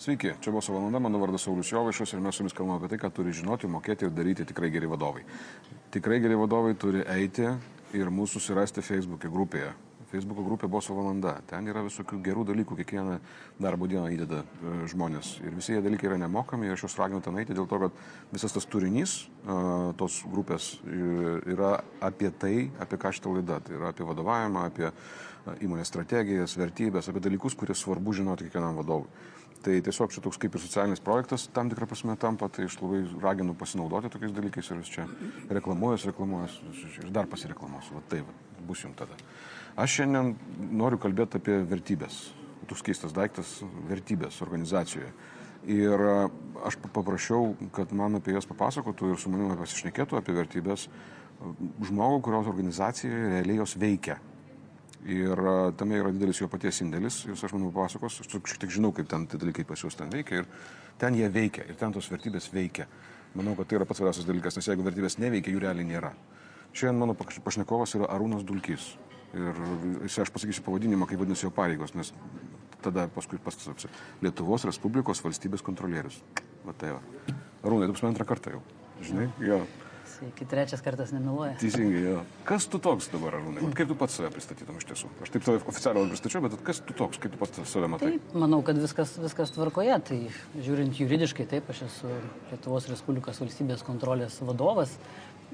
Sveiki, čia buvo valanda, mano vardas Saulis Jovaišas ir mes su jumis kalbame apie tai, ką turi žinoti, mokėti ir daryti tikrai geri vadovai. Tikrai geri vadovai turi eiti ir mūsų susirasti Facebook'e grupėje. Facebook'o grupė Boso valanda. Ten yra visokių gerų dalykų, kiekvieną darbo dieną įdeda e, žmonės. Ir visi jie dalykai yra nemokami ir aš juos raginu ten eiti dėl to, kad visas tas turinys e, tos grupės e, yra apie tai, apie ką šitą laidą. Tai yra apie vadovavimą, apie įmonės strategijas, vertybės, apie dalykus, kurie svarbu žinoti kiekvienam vadovui. Tai tiesiog čia toks kaip ir socialinis projektas tam tikrą prasme tampa, tai aš labai raginu pasinaudoti tokiais dalykais ir jūs čia reklamuojas, reklamuojas ir dar pasireklamuosiu. Va tai va, bus jums tada. Aš šiandien noriu kalbėti apie vertybės. Toks keistas daiktas - vertybės organizacijoje. Ir a, aš pa- paprašiau, kad man apie jas papasakotų ir su manimi pasišnekėtų apie vertybės a, žmogų, kurios organizacijoje realiai jos veikia. Ir a, tame yra didelis jo paties indėlis, jis aš manau papasakos, aš šiek tiek žinau, kaip ten tie dalykai pas juos ten veikia ir ten jie veikia ir ten tos vertybės veikia. Manau, kad tai yra pats svarbiausias dalykas, nes jeigu vertybės neveikia, jų realiai nėra. Šiandien mano paš- pašnekovas yra Arūnas Dulkys. Ir jis, aš pasakysiu pavadinimą, kaip vadinasi jo pareigos, nes tada paskui pastasapsi. Lietuvos Respublikos valstybės kontrolierius. Va tai va. Arūnai, tu pas mane antrą kartą jau. Žinai? Jo. Iki trečias kartas nemeluoja. Teisingai, jo. Kas tu toks dabar, Arūnai? Kaip tu pats save pristatytum iš tiesų? Aš taip tave oficialiai pristačiau, bet kas tu toks, kaip tu pats save matai? Taip, manau, kad viskas, viskas tvarkoje. Tai žiūrint juridiškai, taip, aš esu Lietuvos Respublikos valstybės kontrolės vadovas.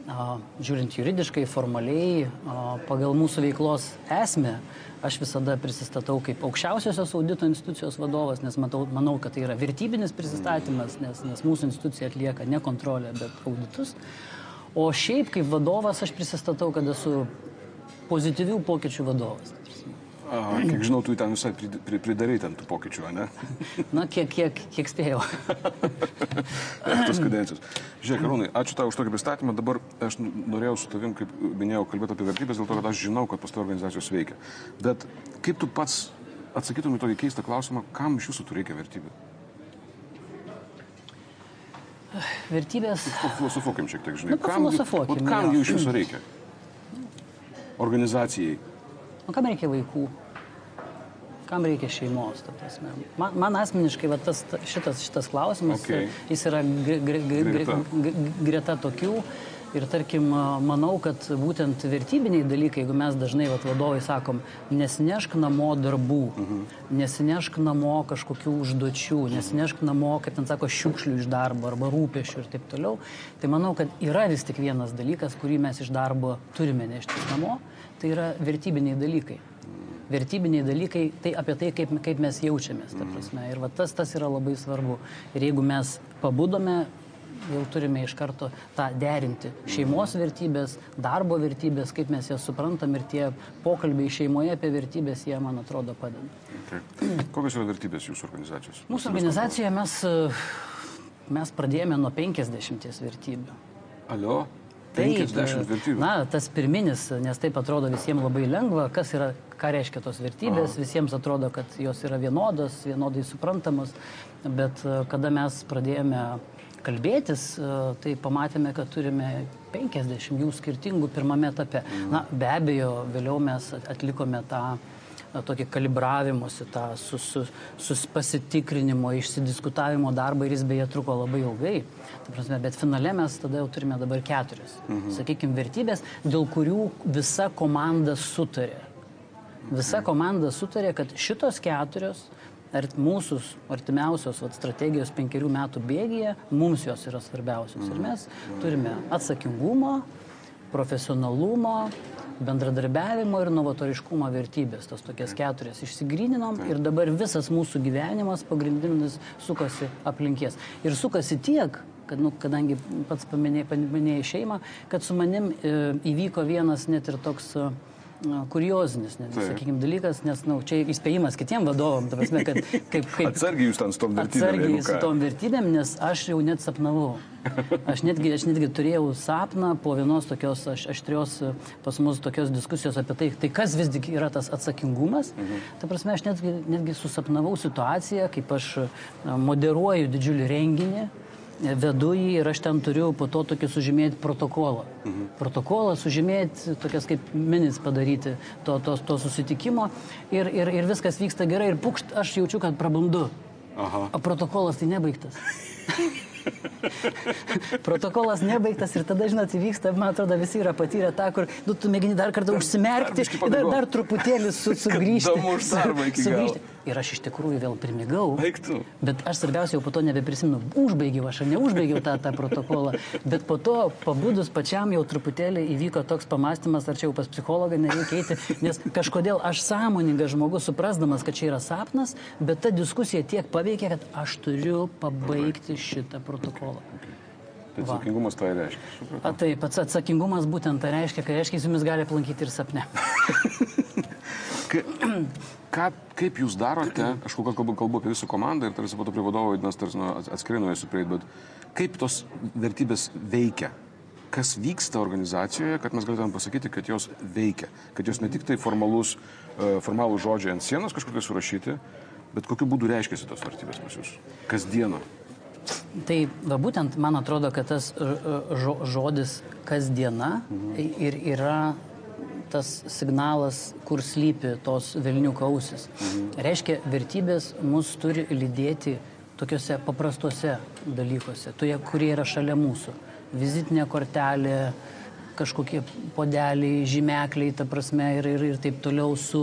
A, Žiūrint juridiškai, formaliai, a, pagal mūsų veiklos esmę, aš visada prisistatau kaip aukščiausiosios audito institucijos vadovas, nes matau, manau, kad tai yra vertybinis prisistatymas, nes, nes mūsų institucija atlieka ne kontrolę, bet auditus. O šiaip kaip vadovas aš prisistatau, kad esu pozityvių pokyčių vadovas. Aha, kiek žinau, tu ten visai prid- pri- pridarai ten tų pokyčių, ne? Na, kiek, kiek, kiek spėjau. Tos kadencijos. Žiūrėk, Arūnai, ačiū tau už tokį pristatymą. Dabar aš norėjau su tavim, kaip minėjau, kalbėti apie vertybės, dėl to, kad aš žinau, kad pas tavo organizacijos veikia. Bet kaip tu pats atsakytum į tokį keistą klausimą, kam iš jūsų tu reikia vertybių? Vertybės. Filosofuokim šiek tiek, žinai. Nu, pafilosofuokim, vat kam jų iš jūsų reikia? Organizacijai. O kam reikia vaikų? Kam reikia šeimos? ta prasme? Man, man asmeniškai va, tas, ta- šitas, šitas klausimas, Okei. jis yra gre, gre, gre, gre, Greta. gre, greta tokių. Ir tarkim, manau, kad būtent vertybiniai dalykai, jeigu mes dažnai vat, vadovai sakom, nesinešk namo darbų, mhm. nesinešk namo kažkokių užduočių, nesinešk namo, kaip ten sako, šiukšlių iš darbo arba rūpešių ir taip toliau, tai manau, kad yra vis tik vienas dalykas, kurį mes iš darbo turime neštis namo, tai yra vertybiniai dalykai. Vertybiniai dalykai, tai apie tai, kaip, kaip mes jaučiamės, ta prasme. Ir va, tas, tas yra labai svarbu. Ir jeigu mes pabudome, jau turime iš karto tą derinti. Šeimos vertybės, darbo vertybės, kaip mes jas suprantam ir tie pokalbiai šeimoje apie vertybės, jie, man atrodo, padeda. Okay. Kokios yra vertybės jūsų organizacijos? Mūsų organizacijoje mes, e, mes pradėjome nuo 50 vertybių. Alio? Taip, 50 vertybių. Na, tas pirminis, nes taip atrodo visiems labai lengva, kas yra, ką reiškia tos vertybės, Aha. visiems atrodo, kad jos yra vienodos, vienodai suprantamos, bet e, kada mes pradėjome kalbėtis, e, tai pamatėme, kad turime 50 jų skirtingų pirmame etape. Na, be abejo, vėliau mes atlikome tą na, tokį kalibravimosi, tą sus, sus, suspasitikrinimo, išsidiskutavimo darbą ir jis beje truko labai ilgai. Ta prasme, bet finale mes tada jau turime dabar keturias, mhm. sakykime, vertybės, dėl kurių visa komanda sutarė. Visa komanda sutarė, kad šitos keturios ar mūsų artimiausios vat, strategijos penkerių metų bėgyje, mums jos yra svarbiausios. Ir mes turime atsakingumo, profesionalumo, bendradarbiavimo ir novatoriškumo vertybės. Tas tokias keturias išsigryninom ir dabar visas mūsų gyvenimas pagrindinis sukasi aplinkės. Ir sukasi tiek, kad, nu, kadangi pats paminėjai, paminėjai šeimą, kad su manim e, įvyko vienas net ir toks e, kuriozinis, net, sakykime, dalykas, nes na, čia įspėjimas kitiem vadovam, ta prasme, kad kaip... kaip Atsargiai jūs ten su tom vertybėm. Atsargiai su tom vertybėm, nes aš jau net sapnavau. Aš netgi, aš netgi turėjau sapną po vienos tokios aš, aštrios e, pas mus tokios diskusijos apie tai, tai kas vis tik yra tas atsakingumas. Mhm. Ta prasme, aš netgi, netgi susapnavau situaciją, kaip aš e, moderuoju didžiulį renginį vedu jį ir aš ten turiu po to tokį sužymėti protokolą. Mhm. Protokolą sužymėti, tokias kaip minis padaryti to, to, to susitikimo ir, ir, ir viskas vyksta gerai ir pukšt, aš jaučiu, kad prabundu. Aha. O protokolas tai nebaigtas. Protokolas nebaigtas ir tada, žinot, įvyksta, man atrodo, visi yra patyrę tą, kur nu, tu mėgini dar kartą užsimerkti, dar, pabėgot. dar truputėlį su, sugrįžti. Galo. sugrįžti. Ir aš iš tikrųjų vėl primigau. Baigtų. Bet aš svarbiausia jau po to nebeprisimenu, užbaigiau aš ar neužbaigiau tą, tą protokolą. Bet po to, pabudus pačiam jau truputėlį įvyko toks pamastymas, ar čia jau pas psichologą nereikia eiti, nes kažkodėl aš sąmoningas žmogus, suprasdamas, kad čia yra sapnas, bet ta diskusija tiek paveikė, kad aš turiu pabaigti šitą protokolą. Tai atsakingumas tai reiškia. A, taip, pats atsakingumas būtent tai reiškia, kad reiškia, jis jumis gali aplankyti ir sapne. Ka, ką, kaip jūs darote, aš kol kas kalbu, kalbu apie visą komandą ir tarsi po to prie vadovo vadinas tarsi nu, ats- atskirai nuo jūsų prieiti, bet kaip tos vertybės veikia? Kas vyksta organizacijoje, kad mes galėtume pasakyti, kad jos veikia, kad jos ne tik tai formalus, e, formalų žodžiai ant sienos kažkokie surašyti, bet kokiu būdu reiškiasi tos vertybės pas jūs? Kasdieną. Tai va būtent man atrodo, kad tas ž- žo, žodis kasdiena ir yra tas signalas, kur slypi tos Vilnių kausis. Reiškia, vertybės mus turi lydėti tokiuose paprastuose dalykuose, toje, kurie yra šalia mūsų. Vizitinė kortelė, kažkokie podeliai, žymekliai, ta prasme, ir, ir, ir taip toliau su,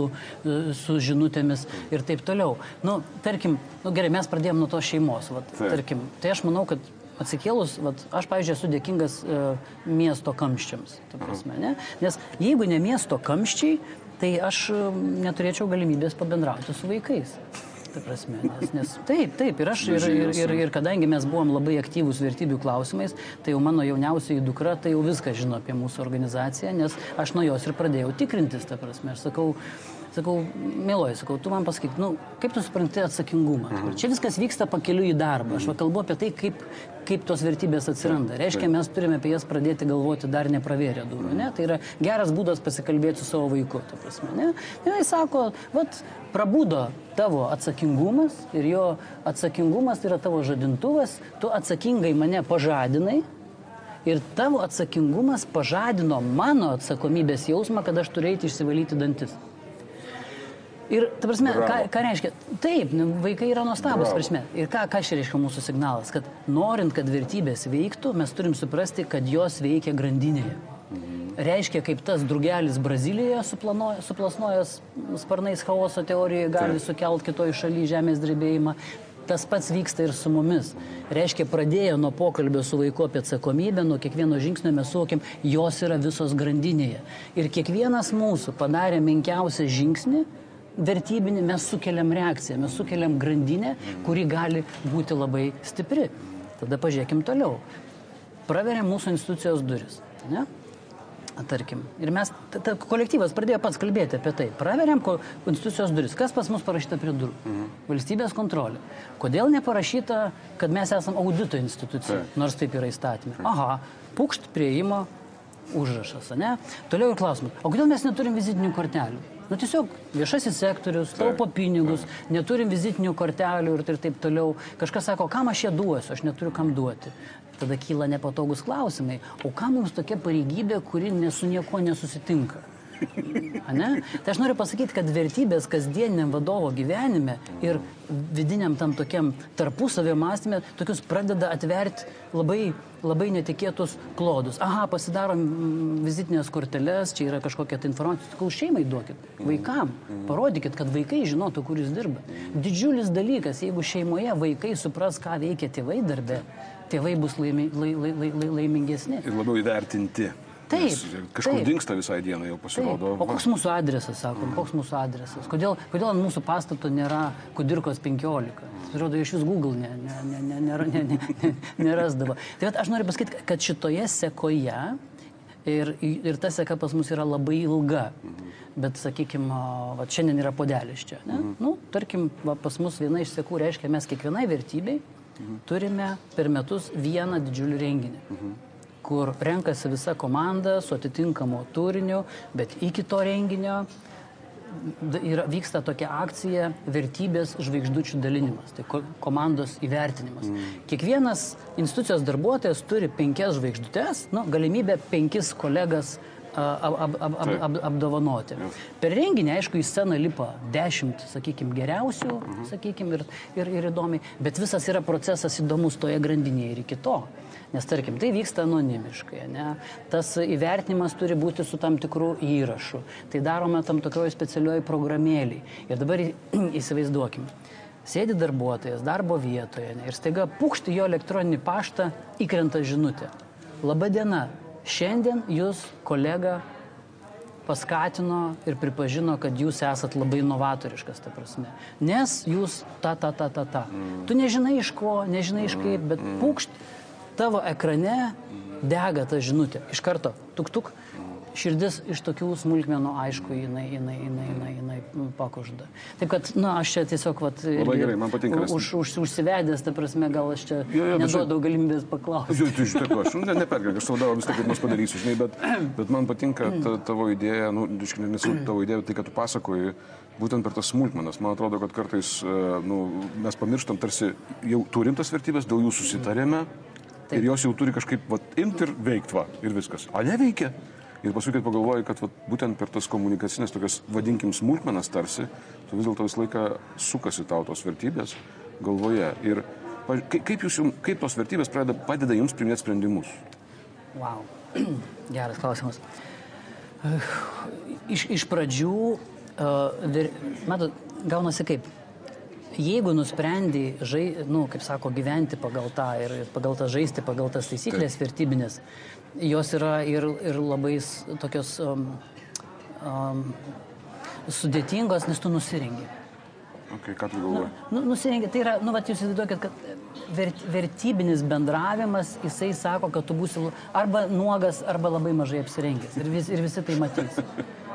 su žinutėmis ir taip toliau. Nu, tarkim, nu, gerai, mes pradėjome nuo to šeimos, vat, tarkim. Tai aš manau, kad atsikėlus, vat, aš, pavyzdžiui, esu dėkingas e, miesto kamščiams, ta prasme, ne? Nes jeigu ne miesto kamščiai, tai aš e, neturėčiau galimybės pabendrauti su vaikais. Ta prasme, nes, nes taip, taip, ir aš, ir, ir, ir, ir kadangi mes buvom labai aktyvūs vertybių klausimais, tai jau mano jauniausiai dukra tai jau viską žino apie mūsų organizaciją, nes aš nuo jos ir pradėjau tikrintis, ta prasme, aš sakau, sakau, mėloji, sakau, tu man pasakyk, nu, kaip tu supranti atsakingumą? Mhm. Čia viskas vyksta pakeliu į darbą, aš va kalbu apie tai, kaip, kaip tos vertybės atsiranda. Reiškia, mes turime apie jas pradėti galvoti dar nepravėrę durų, ne? Tai yra geras būdas pasikalbėti su savo vaiku, ta prasme, ne? Ir jis sako, vat, prabudo tavo atsakingumas ir jo atsakingumas yra tavo žadintuvas, tu atsakingai mane pažadinai. Ir tavo atsakingumas pažadino mano atsakomybės jausmą, kad aš turėjau išsivalyti dantis. Ir, ta prasme, ką, Bravo. ką reiškia? Taip, nu, vaikai yra nuostabus, prasme. Ir ką, ką čia reiškia mūsų signalas? Kad norint, kad vertybės veiktų, mes turim suprasti, kad jos veikia grandinėje. Reiškia, kaip tas drugelis Brazilijoje suplasnojęs sparnais chaoso teorijoje gali Taip. sukelt kitoj šalyje žemės drebėjimą. Tas pats vyksta ir su mumis. Reiškia, pradėję nuo pokalbio su vaiku apie atsakomybę, nuo kiekvieno žingsnio mes suvokiam, jos yra visos grandinėje. Ir kiekvienas mūsų padarė menkiausią žingsnį, vertybinį, mes sukeliam reakciją, mes sukeliam grandinę, kuri gali būti labai stipri. Tada pažiūrėkim toliau. Praveriam mūsų institucijos duris. Ne? Tarkim. Ir mes, ta, ta, kolektyvas pradėjo pats kalbėti apie tai. Praveriam ko, institucijos duris. Kas pas mus parašyta prie durų? Mhm. Valstybės kontrolė. Kodėl neparašyta, kad mes esame audito institucija, Taip. nors taip yra įstatymė? Aha, pukšt prieimo užrašas, ne? Toliau ir klausimas. O kodėl mes neturim vizitinių kortelių? Nu tiesiog viešasis sektorius, taupo pinigus, neturim vizitinių kortelių ir, taip toliau. Kažkas sako, kam aš ją duosiu, aš neturiu kam duoti. Tada kyla nepatogus klausimai. O kam mums tokia pareigybė, kuri ne su niekuo nesusitinka? Ane? Tai aš noriu pasakyti, kad vertybės kasdieniniam vadovo gyvenime ir vidiniam tam tokiam tarpusavio mąstymė tokius pradeda atverti labai, labai netikėtus klodus. Aha, pasidarom mm, vizitinės korteles, čia yra kažkokia tai informacija. Sakau, šeimai duokit, vaikam, parodykit, kad vaikai žinotų, kur jūs dirba. Didžiulis dalykas, jeigu šeimoje vaikai supras, ką veikia tėvai darbe, tėvai bus laimi, lai, lai, lai, lai, laimingesni. Ir labiau įvertinti. Taip, Kažkur taip. dinksta visai dienai jau Taip. pasirodo. O koks mūsų adresas, sakom, koks mūsų adresas? Kodėl, kodėl ant mūsų pastato nėra Kudirkos 15? Atrodo, iš vis Google ne, ne, ne, ne, nėra- ne, ne, ne, nerasdavo. Tai vat, aš noriu pasakyti, kad šitoje sekoje ir, ir ta seka pas mus yra labai ilga. Bet, sakykime, va, šiandien yra podelis čia. Ne? Nu, tarkim, va, pas mus viena iš sekų reiškia, mes kiekvienai vertybei turime per metus vieną didžiulį renginį kur renkasi visa komanda su atitinkamu turiniu, bet iki to renginio yra, vyksta tokia akcija vertybės žvaigždučių dalinimas, tai ko, komandos įvertinimas. Kiekvienas institucijos darbuotojas turi penkias žvaigždutes, nu, galimybę penkis kolegas ab, ab, ab, ab, ab, apdovanoti. Per renginį, aišku, į sceną lipa dešimt, sakykime, geriausių, mhm. sakykime, ir, ir, ir įdomiai, bet visas yra procesas įdomus toje grandinėje ir iki to. Nes tarkim, tai vyksta anonimiškai, ne? tas įvertinimas turi būti su tam tikru įrašu, tai darome tam tokioje specialioje programėlėje. Ir dabar įsivaizduokim, sėdi darbuotojas darbo vietoje ne, ir staiga pukšti jo elektroninį paštą įkrenta žinutė. Labadiena, šiandien jūs kolega paskatino ir pripažino, kad jūs esat labai novatoriškas, ta prasme. Nes jūs ta, ta, ta, ta, ta. Tu nežinai iš ko, nežinai iš kaip, bet pukšt tavo ekrane dega ta žinutė. Iš karto, tuk tuk, širdis iš tokių smulkmenų, aišku, jinai, jinai, jinai, jinai, jinai pakužda. Taip kad, na, aš čia tiesiog, vat, Labai gerai, man patinka. Už, už, užsivedęs, ta prasme, gal aš čia jo, jo, neduodu bet... galimybės paklausti. Jo, tu žinai, aš ne, nepergaliu, aš savo darbą vis tiek kaip nors padarysiu, žinai, bet, bet man patinka ta, tavo idėja, nu, nesu tavo idėja, tai, kad tu pasakoji, būtent per tas smulkmenas. Man atrodo, kad kartais e, nu, mes pamirštam, tarsi jau turim tas vertybės, dėl jų susitarėme, Taip. Ir jos jau turi kažkaip vat, imti ir veikti, va, ir viskas. O neveikia. Ir paskui, kai pagalvoji, kad vat, būtent per tas komunikacinės tokias, vadinkim, smulkmenas tarsi, tu vis dėlto visą laiką sukasi tau tos vertybės galvoje. Ir kaip, jūs, kaip tos vertybės pradeda, padeda jums priminėti sprendimus? Wow. Geras klausimas. Iš, iš pradžių, uh, matot, gaunasi kaip jeigu nusprendi, žai, nu, kaip sako, gyventi pagal tą ir pagal tą žaisti, pagal tas taisyklės Taip. vertybinės, jos yra ir, ir labai tokios um, um, sudėtingos, nes tu nusirengi. Okay, ką tu galvoji? Nu, nu, nusirengi, tai yra, nu, vat, jūs įsivaizduokit, kad vert, vertybinis bendravimas, jisai sako, kad tu būsi arba nuogas, arba labai mažai apsirengęs. Ir, vis, ir visi tai matys.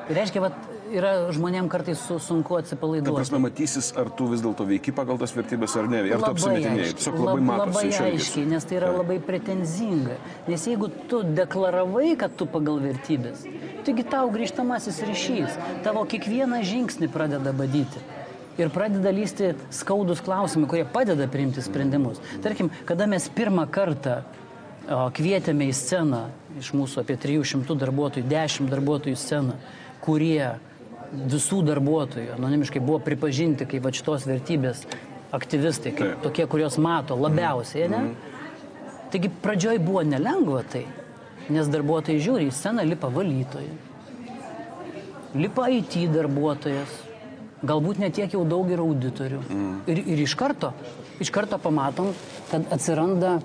Ir reiškia, vat, yra žmonėm kartais su, sunku atsipalaiduoti. Ta prasme, matysis, ar tu vis dėlto veiki pagal tas vertybės ar ne, ar tu apsimetinėjai. Tiesiog labai matosi. Labai aiškiai, nes tai yra labai pretenzinga. Nes jeigu tu deklaravai, kad tu pagal vertybės, taigi tau grįžtamasis ryšys, tavo kiekvieną žingsnį pradeda badyti ir pradeda lysti skaudus klausimai, kurie padeda priimti sprendimus. Tarkim, kada mes pirmą kartą kvietėme į sceną iš mūsų apie 300 darbuotojų, 10 darbuotojų sceną, kurie visų darbuotojų anonimiškai buvo pripažinti kaip va šitos vertybės aktyvistai, kaip Taip. tokie, kuriuos mato labiausiai, ne? Mm. Taigi pradžioj buvo nelengva tai, nes darbuotojai žiūri, į sceną lipa valytojai, lipa IT darbuotojas, galbūt netiek jau daug yra auditorių. Mm. Ir, ir iš karto, iš karto pamatom, kad atsiranda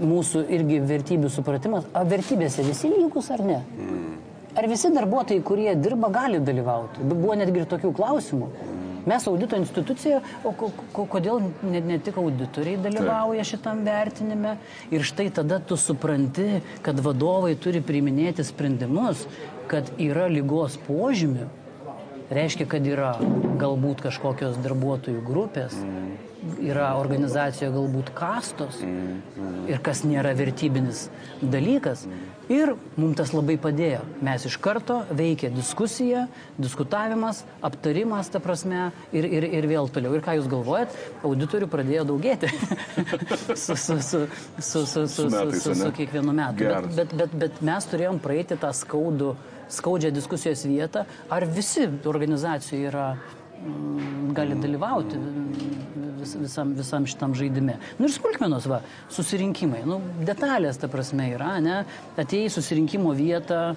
mūsų irgi vertybių supratimas, ar vertybėse visi lygus ar ne? Mm. Ar visi darbuotojai, kurie dirba, gali dalyvauti? Buvo netgi ir tokių klausimų. Mes audito institucija, o kodėl ne, ne tik auditoriai dalyvauja šitam vertinime? Ir štai tada tu supranti, kad vadovai turi priiminėti sprendimus, kad yra lygos požymių, reiškia, kad yra galbūt kažkokios darbuotojų grupės, yra organizacijoje galbūt kastos mm, mm. ir kas nėra vertybinis dalykas. Mm. Ir mums tas labai padėjo. Mes iš karto veikė diskusija, diskutavimas, aptarimas, ta prasme, ir, ir, ir vėl toliau. Ir ką jūs galvojat, auditorių pradėjo daugėti su, su, su, su, su, su, metais, su, su, su kiekvienu metu. Bet, bet, bet, bet mes turėjom praeiti tą skaudų, skaudžią diskusijos vietą, ar visi organizacijų yra gali dalyvauti vis, visam, visam šitam žaidime. Nu ir smulkmenos, va, susirinkimai, nu, detalės ta prasme yra, ne, atėjai susirinkimo vietą,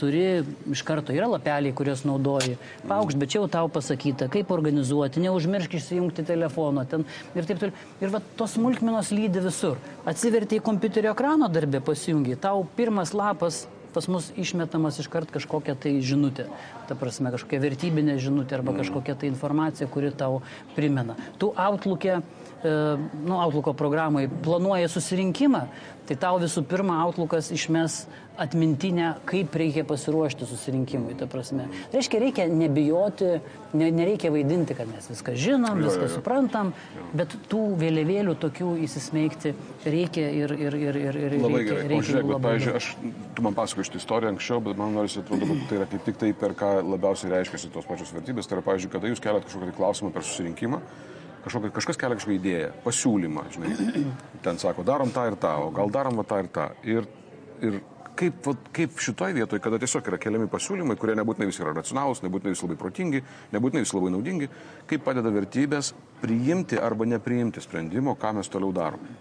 turi iš karto, yra lapeliai, kuriuos naudoji, paukšt, bet čia jau tau pasakyta, kaip organizuoti, neužmiršk išsijungti telefono ten ir taip toliau. Ir va tos smulkmenos lydi visur. Atsiverti į kompiuterio ekrano darbę, pasijungi, tau pirmas lapas pas mus išmetamas iškart kažkokia tai žinutė. Ta prasme, kažkokia vertybinė žinutė arba kažkokia tai informacija, kuri tau primena. Tu Outlook'e, nu, Outlook'o programai planuoji susirinkimą, tai tau visų pirma Outlookas išmes atmintinę, kaip reikia pasiruošti susirinkimui. Ta prasme. Reiškia, reikia nebijoti, ne, nereikia vaidinti, kad mes viską žinom, jo, viską jo, jo. suprantam, bet tų vėliavėlių tokių įsismeigti reikia ir, ir, ir, ir, ir labai reikia, gerai. Reikia o žiūrėk, bet, pavyzdžiui, aš, tu man pasakoji šitą istoriją anksčiau, bet man norisi atrodo, kad tai yra kaip tik tai, per ką labiausiai reiškiasi tos pačios vertybės. Tai yra, pavyzdžiui, kada jūs keliat kažkokį klausimą per susirinkimą, kažkokia, kažkas kelia kažkokią idėją, pasiūlymą, žinai. Ten sako, darom tą ir tą, o gal darom va tą ir tą. Ir, ir kaip, vat, kaip šitoje vietoje, kada tiesiog yra keliami pasiūlymai, kurie nebūtinai visi yra racionalūs, nebūtinai visi labai protingi, nebūtinai visi labai naudingi, kaip padeda vertybės priimti arba nepriimti sprendimo, ką mes toliau darome.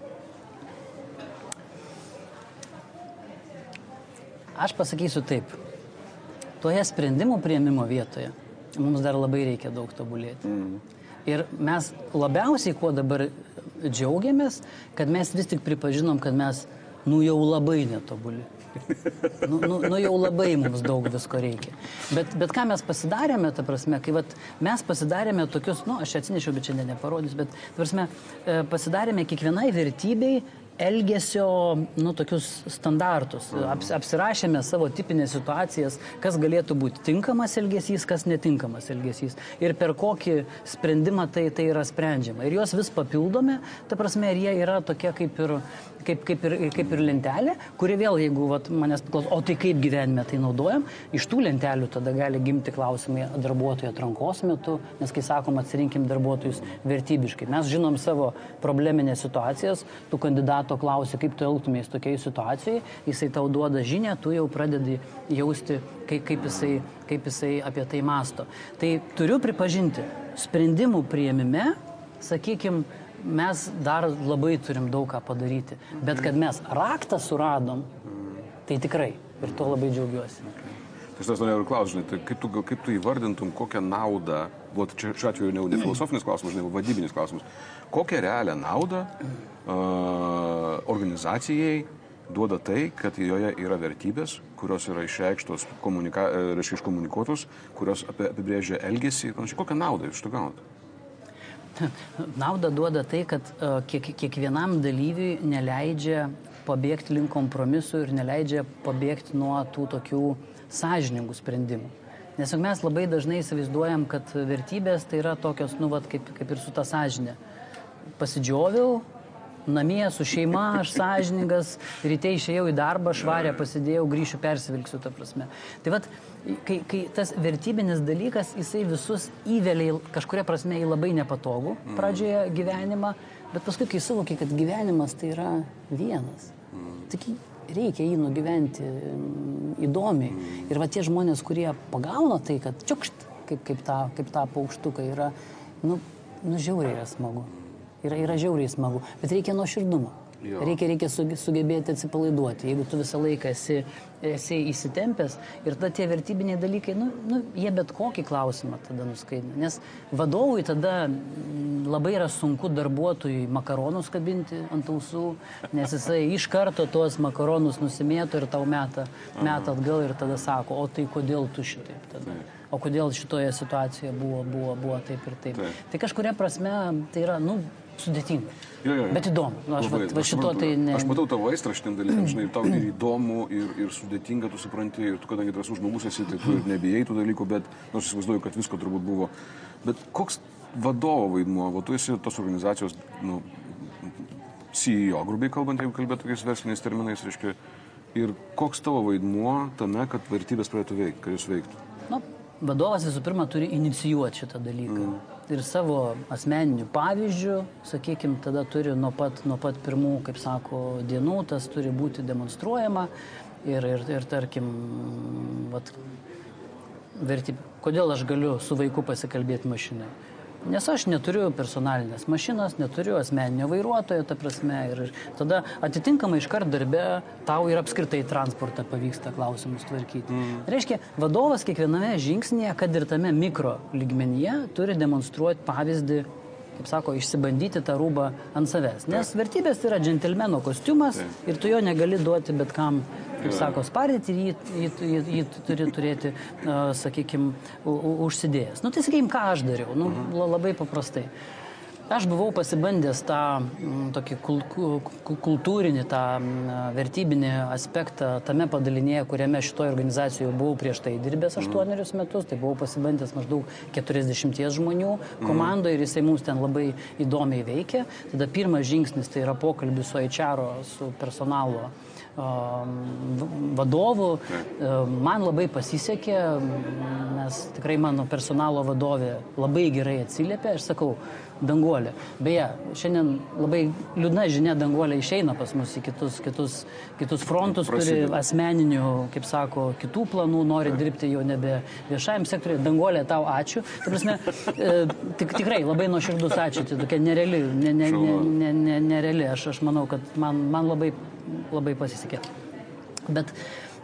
Aš pasakysiu taip. Toje sprendimų prieimimo vietoje mums dar labai reikia daug tobulėti. Mm. Ir mes labiausiai, kuo dabar džiaugiamės, kad mes vis tik pripažinom, kad mes, nu jau labai netobuli. Nu, nu, nu jau labai mums daug visko reikia. Bet, bet ką mes pasidarėme, ta prasme, kai vat, mes pasidarėme tokius, nu aš atsinešiau, bet šiandien neparodysiu, bet, ta prasme, e, pasidarėme kiekvienai vertybei elgesio, nu, tokius standartus. Aps, apsirašėme savo tipinės situacijas, kas galėtų būti tinkamas elgesys, kas netinkamas elgesys. Ir per kokį sprendimą tai, tai yra sprendžiama. Ir juos vis papildome, ta prasme, ir jie yra tokie kaip ir kaip, kaip, ir, kaip ir lentelė, kuri vėl, jeigu vat, manęs klauso, o tai kaip gyvenime tai naudojam, iš tų lentelių tada gali gimti klausimai darbuotojo atrankos metu, nes kai sakom, atsirinkim darbuotojus vertybiškai. Mes žinom savo probleminės situacijas, tu kandidato klausi, kaip tu elgtumės tokiai situacijai, jisai tau duoda žinę, tu jau pradedi jausti, kaip, kaip, jisai, kaip jisai apie tai masto. Tai turiu pripažinti, sprendimų prieimime, sakykime, mes dar labai turim daug ką padaryti. Bet kad mes raktą suradom, tai tikrai. Ir to labai džiaugiuosi. Aš norėjau klausti, tai kaip tu, kaip tu įvardintum, kokią naudą, buvo čia šiuo atveju ne, ne filosofinis klausimas, ne vadybinis klausimas, kokią realią naudą uh, organizacijai duoda tai, kad joje yra vertybės, kurios yra išreikštos, komunika, reiškia iškomunikuotos, kurios apibrėžia elgesį ir panašiai. Kokią naudą iš to gaunate? Naudą duoda tai, kad e, kiek, kiekvienam dalyviui neleidžia pabėgti link kompromisų ir neleidžia pabėgti nuo tų tokių sąžiningų sprendimų. Nes mes labai dažnai įsivaizduojam, kad vertybės tai yra tokios, nu, vat, kaip, kaip ir su ta sąžinė. Pasidžioviau, namie su šeima, aš sąžiningas, ryte išėjau į darbą, švarę pasidėjau, grįšiu, persivilksiu, ta prasme. Tai vad, kai, kai tas vertybinis dalykas, jisai visus įvelia kažkuria prasme į labai nepatogų pradžioje gyvenimą, bet paskui, kai suvoki, kad gyvenimas tai yra vienas, tik reikia jį nugyventi mm, įdomiai. Ir va tie žmonės, kurie pagauna tai, kad čiukšt, kaip, kaip, tą, kaip tą paukštuką yra, nu, nu žiauriai yra smagu yra, yra žiauriai smagu, bet reikia nuoširdumo. Jo. Reikia, reikia sugebėti atsipalaiduoti. Jeigu tu visą laiką esi, esi įsitempęs ir tada tie vertybiniai dalykai, nu, nu, jie bet kokį klausimą tada nuskaidina. Nes vadovui tada mm, labai yra sunku darbuotojui makaronus kabinti ant ausų, nes jisai iš karto tuos makaronus nusimėto ir tau meta, meta atgal ir tada sako, o tai kodėl tu šitaip tada. O kodėl šitoje situacijoje buvo, buvo, buvo taip ir taip. taip. Tai kažkuria prasme tai yra, nu, sudėtinga. Jo, jo, jo. Bet įdomu. Nu, aš, Labai, va, aš, matau, tai ne... aš matau tavo aistrą šitiem dalykam, žinai, tau ir įdomu, ir, ir sudėtinga, tu supranti, ir tu, kadangi drąsus žmogus esi, tai tu ir nebijai tų dalykų, bet nors nu, įsivaizduoju, kad visko turbūt buvo. Bet koks vadovo vaidmuo, va, tu esi tos organizacijos, nu, CEO, grubiai kalbant, jeigu kalbėt tokiais versliniais terminais, reiškia, ir koks tavo vaidmuo tame, kad vertybės pradėtų veikti, kad jūs veiktų? Nu, vadovas visų pirma turi inicijuoti šitą dalyką. Mm ir savo asmeniniu pavyzdžiu, sakykime, tada turi nuo pat, nuo pat pirmų, kaip sako, dienų, tas turi būti demonstruojama ir, ir, ir tarkim, vat, vertybė. Kodėl aš galiu su vaiku pasikalbėti mašinai? Nes aš neturiu personalinės mašinos, neturiu asmeninio vairuotojo, ta prasme. Ir tada atitinkamai iškart darbe tau ir apskritai transportą pavyksta klausimus tvarkyti. Mm. Reiškia, vadovas kiekviename žingsnėje, kad ir tame mikro lygmenyje, turi demonstruoti pavyzdį kaip sako, išsibandyti tą rūbą ant savęs. Nes vertybės yra džentelmeno kostiumas ir tu jo negali duoti bet kam kaip sako, spardyti ir jį, jį, jį, jį turi turėti, uh, sakykime, užsidėjęs. Nu, tai sakykime, ką aš dariau, nu, labai paprastai. Aš buvau pasibandęs tą m, tokį kul, kultūrinį, tą m, vertybinį aspektą tame padalinėje, kuriame šitoje organizacijoje buvau prieš tai dirbęs aštuonerius metus, tai buvau pasibandęs maždaug 40 žmonių komandoje ir jisai mums ten labai įdomiai veikia. Tada pirmas žingsnis tai yra pokalbis su HR, su personalo vadovų. Man labai pasisekė, nes tikrai mano personalo vadovė labai gerai atsiliepė. Aš sakau, danguolė. Beje, šiandien labai liūdna žinia, danguolė išeina pas mus į kitus, kitus, kitus frontus, Prasidė. turi asmeninių, kaip sako, kitų planų, nori dirbti jau nebe viešajam sektoriui. Danguolė, tau ačiū. Tai prasme, e, tik, tikrai labai nuoširdus ačiū, tai tokia nereali, ne, ne, ne, ne, ne, nereali. Aš, aš manau, kad man, man labai, labai pasisekė. Bet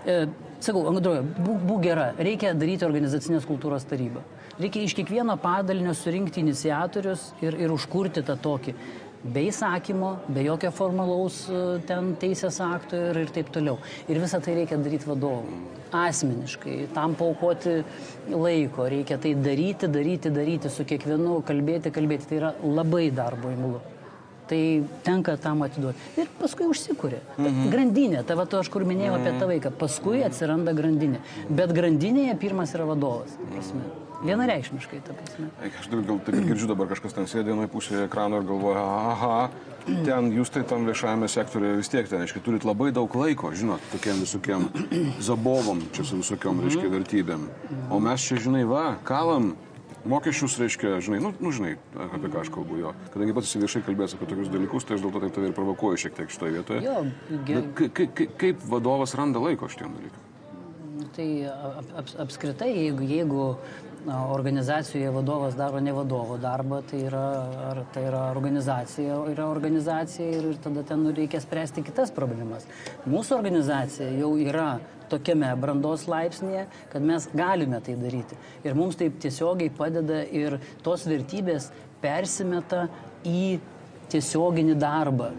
e, sakau, Androja, būk bū gera, reikia daryti organizacinės kultūros tarybą. Reikia iš kiekvieno padalinio surinkti iniciatorius ir, ir užkurti tą tokį. Be įsakymo, be jokio formalaus e, ten teisės akto ir, ir taip toliau. Ir visą tai reikia daryti vadovų. Asmeniškai, tam paukoti laiko, reikia tai daryti, daryti, daryti, su kiekvienu kalbėti, kalbėti. Tai yra labai darbo įmulu tai tenka tam atiduoti. Ir paskui užsikūrė. Mhm. Grandinė, tai va to aš kur minėjau mhm. apie tą vaiką, paskui atsiranda grandinė. Bet grandinėje pirmas yra vadovas. Prasme. Vienareikšmiškai, ta prasme. Aš gal taip girdžiu dabar kažkas ten sėdė vienoje pusėje ekrano ir galvoja, aha, ten jūs tai tam viešajame sektoriuje vis tiek ten, aiškiai, turit labai daug laiko, žinot, tokiem visokiem zabovom, čia su visokiom, reiškia, vertybėm. O mes čia, žinai, va, kalam mokesčius, reiškia, žinai, nu, nu žinai, apie ką aš kalbu jo. Kadangi pats esi viešai kalbėjęs apie tokius dalykus, tai aš dėl to taip tave ir provokuoju šiek tiek šitoje vietoje. Jo, ge... ka, ka, kaip vadovas randa laiko šitiem dalykam? Tai ap, ap, apskritai, jeigu, jeigu organizacijoje vadovas daro ne vadovo darbą, tai yra, ar tai yra organizacija, yra organizacija ir, ir tada ten reikia spręsti kitas problemas. Mūsų organizacija jau yra tokiame brandos laipsnėje, kad mes galime tai daryti. Ir mums taip tiesiogiai padeda ir tos vertybės persimeta į tiesioginį darbą.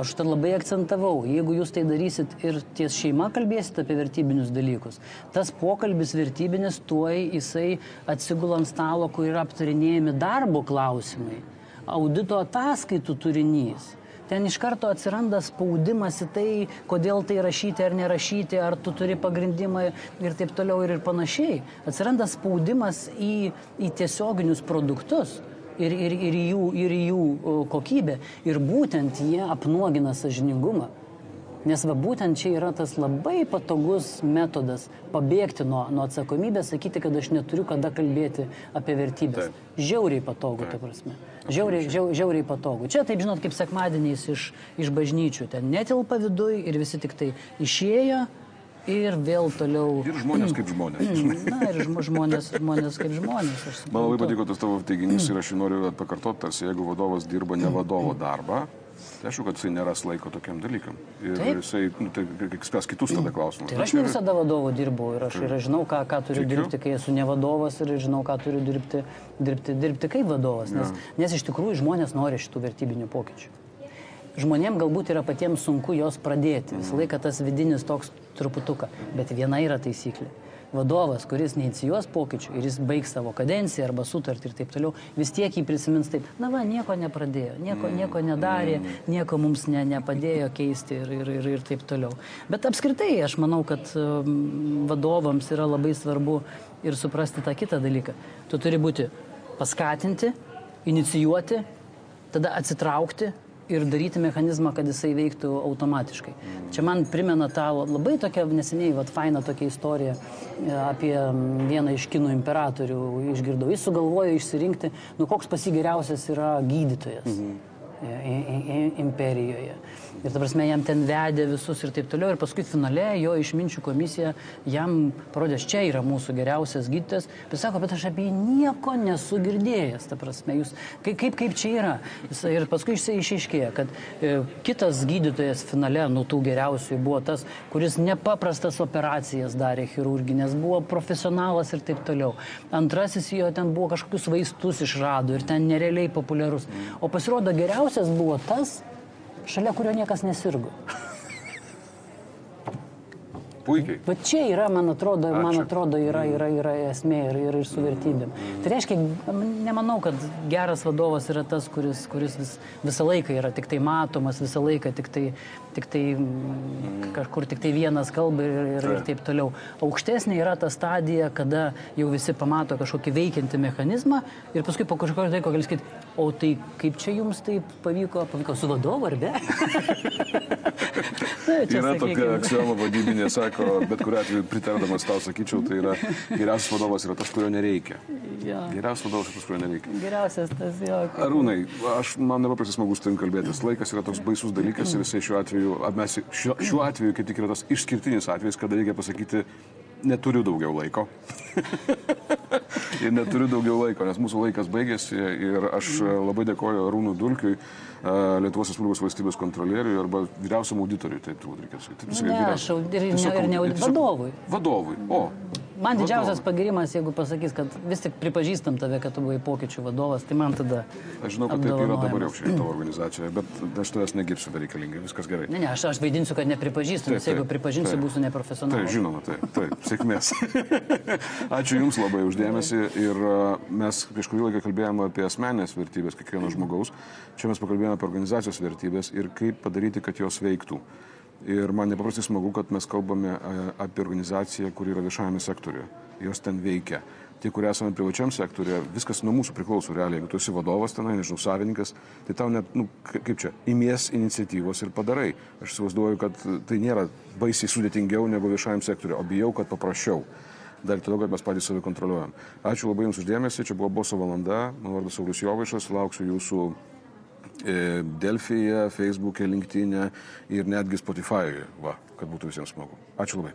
Aš tą labai akcentavau, jeigu jūs tai darysit ir ties šeima kalbėsit apie vertybinius dalykus, tas pokalbis vertybinis tuoj jisai atsigula ant stalo, kur yra aptarinėjami darbo klausimai, audito ataskaitų turinys ten iš karto atsiranda spaudimas į tai, kodėl tai rašyti ar nerašyti, ar tu turi pagrindimą ir taip toliau ir, ir panašiai. Atsiranda spaudimas į, į tiesioginius produktus. Ir, ir, ir, jų, ir jų kokybę. Ir būtent jie apnuogina sažiningumą. Nes va būtent čia yra tas labai patogus metodas pabėgti nuo, nuo atsakomybės, sakyti, kad aš neturiu kada kalbėti apie vertybės. Taip. Žiauriai patogu, ta prasme. Žiauriai, žiau, žiauriai patogu. Čia taip žinot, kaip sekmadieniais iš, iš bažnyčių. Ten netilpa viduj ir visi tik tai išėjo. Ir vėl toliau. Ir žmonės kaip žmonės. Na, ir žmonės, žmonės kaip žmonės. Man labai patiko tas tavo teiginys ir aš jį noriu pakartoti, tarsi jeigu vadovas dirba ne vadovo darbą, Tai aišku, kad jisai neras laiko tokiam dalykam. Ir Taip. jisai, nu, tai spręs kitus tada klausimus. Tai aš ne visada vadovu dirbau ir aš ir aš žinau, ką, ką turiu Tikiu. dirbti, kai esu ne vadovas ir žinau, ką turiu dirbti, dirbti, dirbti kaip vadovas. Nes, ja. nes iš tikrųjų žmonės nori šitų vertybinių pokyčių. Žmonėms galbūt yra patiems sunku jos pradėti. Visą laiką tas vidinis toks truputuką. Bet viena yra taisyklė vadovas, kuris neįcijos pokyčių ir jis baigs savo kadenciją arba sutartį ir taip toliau, vis tiek jį prisimins taip, na va, nieko nepradėjo, nieko, mm. nieko nedarė, mm. nieko mums ne, nepadėjo keisti ir, ir, ir, ir taip toliau. Bet apskritai aš manau, kad um, vadovams yra labai svarbu ir suprasti tą kitą dalyką. Tu turi būti paskatinti, inicijuoti, tada atsitraukti ir daryti mechanizmą, kad jisai veiktų automatiškai. Čia man primena tą labai tokią neseniai, vad, fainą tokią istoriją e, apie vieną iš kinų imperatorių išgirdau. Jis sugalvojo išsirinkti, nu koks pasigeriausias yra gydytojas. Mhm imperijoje. Ir ta prasme, jam ten vedė visus ir taip toliau. Ir paskui finale jo išminčių komisija jam parodė, čia yra mūsų geriausias gydytojas. Bet sako, bet aš apie jį nieko nesu girdėjęs. Ta prasme, jūs, kaip, kaip, kaip čia yra. Ir paskui jisai išaiškėjo, kad e, kitas gydytojas finale, nu tų geriausių, buvo tas, kuris nepaprastas operacijas darė chirurginės, buvo profesionalas ir taip toliau. Antrasis jo ten buvo kažkokius vaistus išrado ir ten nerealiai populiarus. O pasirodo geriausias geriausias buvo tas, šalia kurio niekas nesirgo. Puikiai. Va čia yra, man atrodo, Ačiū. man atrodo yra, yra, yra esmė ir, ir, ir su vertybėm. Tai reiškia, nemanau, kad geras vadovas yra tas, kuris, kuris vis, visą laiką yra tik tai matomas, visą laiką tik tai, tik tai kažkur tik tai vienas kalba ir, ir, ir taip toliau. Aukštesnė yra ta stadija, kada jau visi pamato kažkokį veikiantį mechanizmą ir paskui po kažkokio laiko gali sakyti, O tai kaip čia jums taip pavyko, pavyko su vadovu ar ne? Na, yra tokia aksioma vadybinė, sako, bet kuriu atveju pritardamas tau sakyčiau, tai yra geriausias vadovas yra tas, kurio nereikia. Ja. Geriausias vadovas yra tas, kurio nereikia. Geriausias tas jo. Arūnai, aš man nepaprastai smagu su tavim kalbėtis. Laikas yra toks baisus dalykas ir jisai šiuo atveju, mes šiuo, šiuo atveju kaip tik yra tas išskirtinis atvejis, kada reikia pasakyti, neturiu daugiau laiko. ir neturiu daugiau laiko, nes mūsų laikas baigėsi ir aš labai dėkoju Arūnų Dulkiui, Lietuvos Respublikos valstybės kontrolieriui arba vyriausiam auditoriui, taip turbūt reikėtų sakyti. Ne, aš ir ne, ir ne vadovui. Vadovui, o. Man didžiausias pagirimas, jeigu pasakys, kad vis tik pripažįstam tave, kad tu buvai pokyčių vadovas, tai man tada... Aš žinau, kad taip yra dabar jau šioje tavo organizacijoje, bet aš tavęs negirsiu dar reikalingai, viskas gerai. Ne, ne, aš, aš vaidinsiu, kad nepripažįstu, nes jeigu pripažinsiu, taip, būsiu neprofesionalas. Taip, žinoma, taip, taip, sėkmės. Ačiū Jums labai uždėmesi ir mes prieš kurį laiką kalbėjome apie asmenės vertybės kiekvieno žmogaus, čia mes pakalbėjome apie organizacijos vertybės ir kaip padaryti, kad jos veiktų. Ir man nepaprastai smagu, kad mes kalbame apie organizaciją, kuri yra viešajame sektoriuje. Jos ten veikia. Tie, kurie esame privačiam sektoriuje, viskas nuo mūsų priklauso realiai. Jeigu tu esi vadovas tenai, nežinau, savininkas, tai tau net, nu, kaip čia, imies iniciatyvos ir padarai. Aš įsivaizduoju, kad tai nėra baisiai sudėtingiau negu viešajam sektoriuje, o bijau, kad paprasčiau dar todėl, kad mes patys save kontroliuojam. Ačiū labai Jums uždėmesi, čia buvo Boso valanda, mano vardas Saulis Jovaišas, lauksiu Jūsų E, Delfyje, Facebook'e, LinkedIn'e ir netgi Spotify'e, va, kad būtų visiems smagu. Ačiū labai.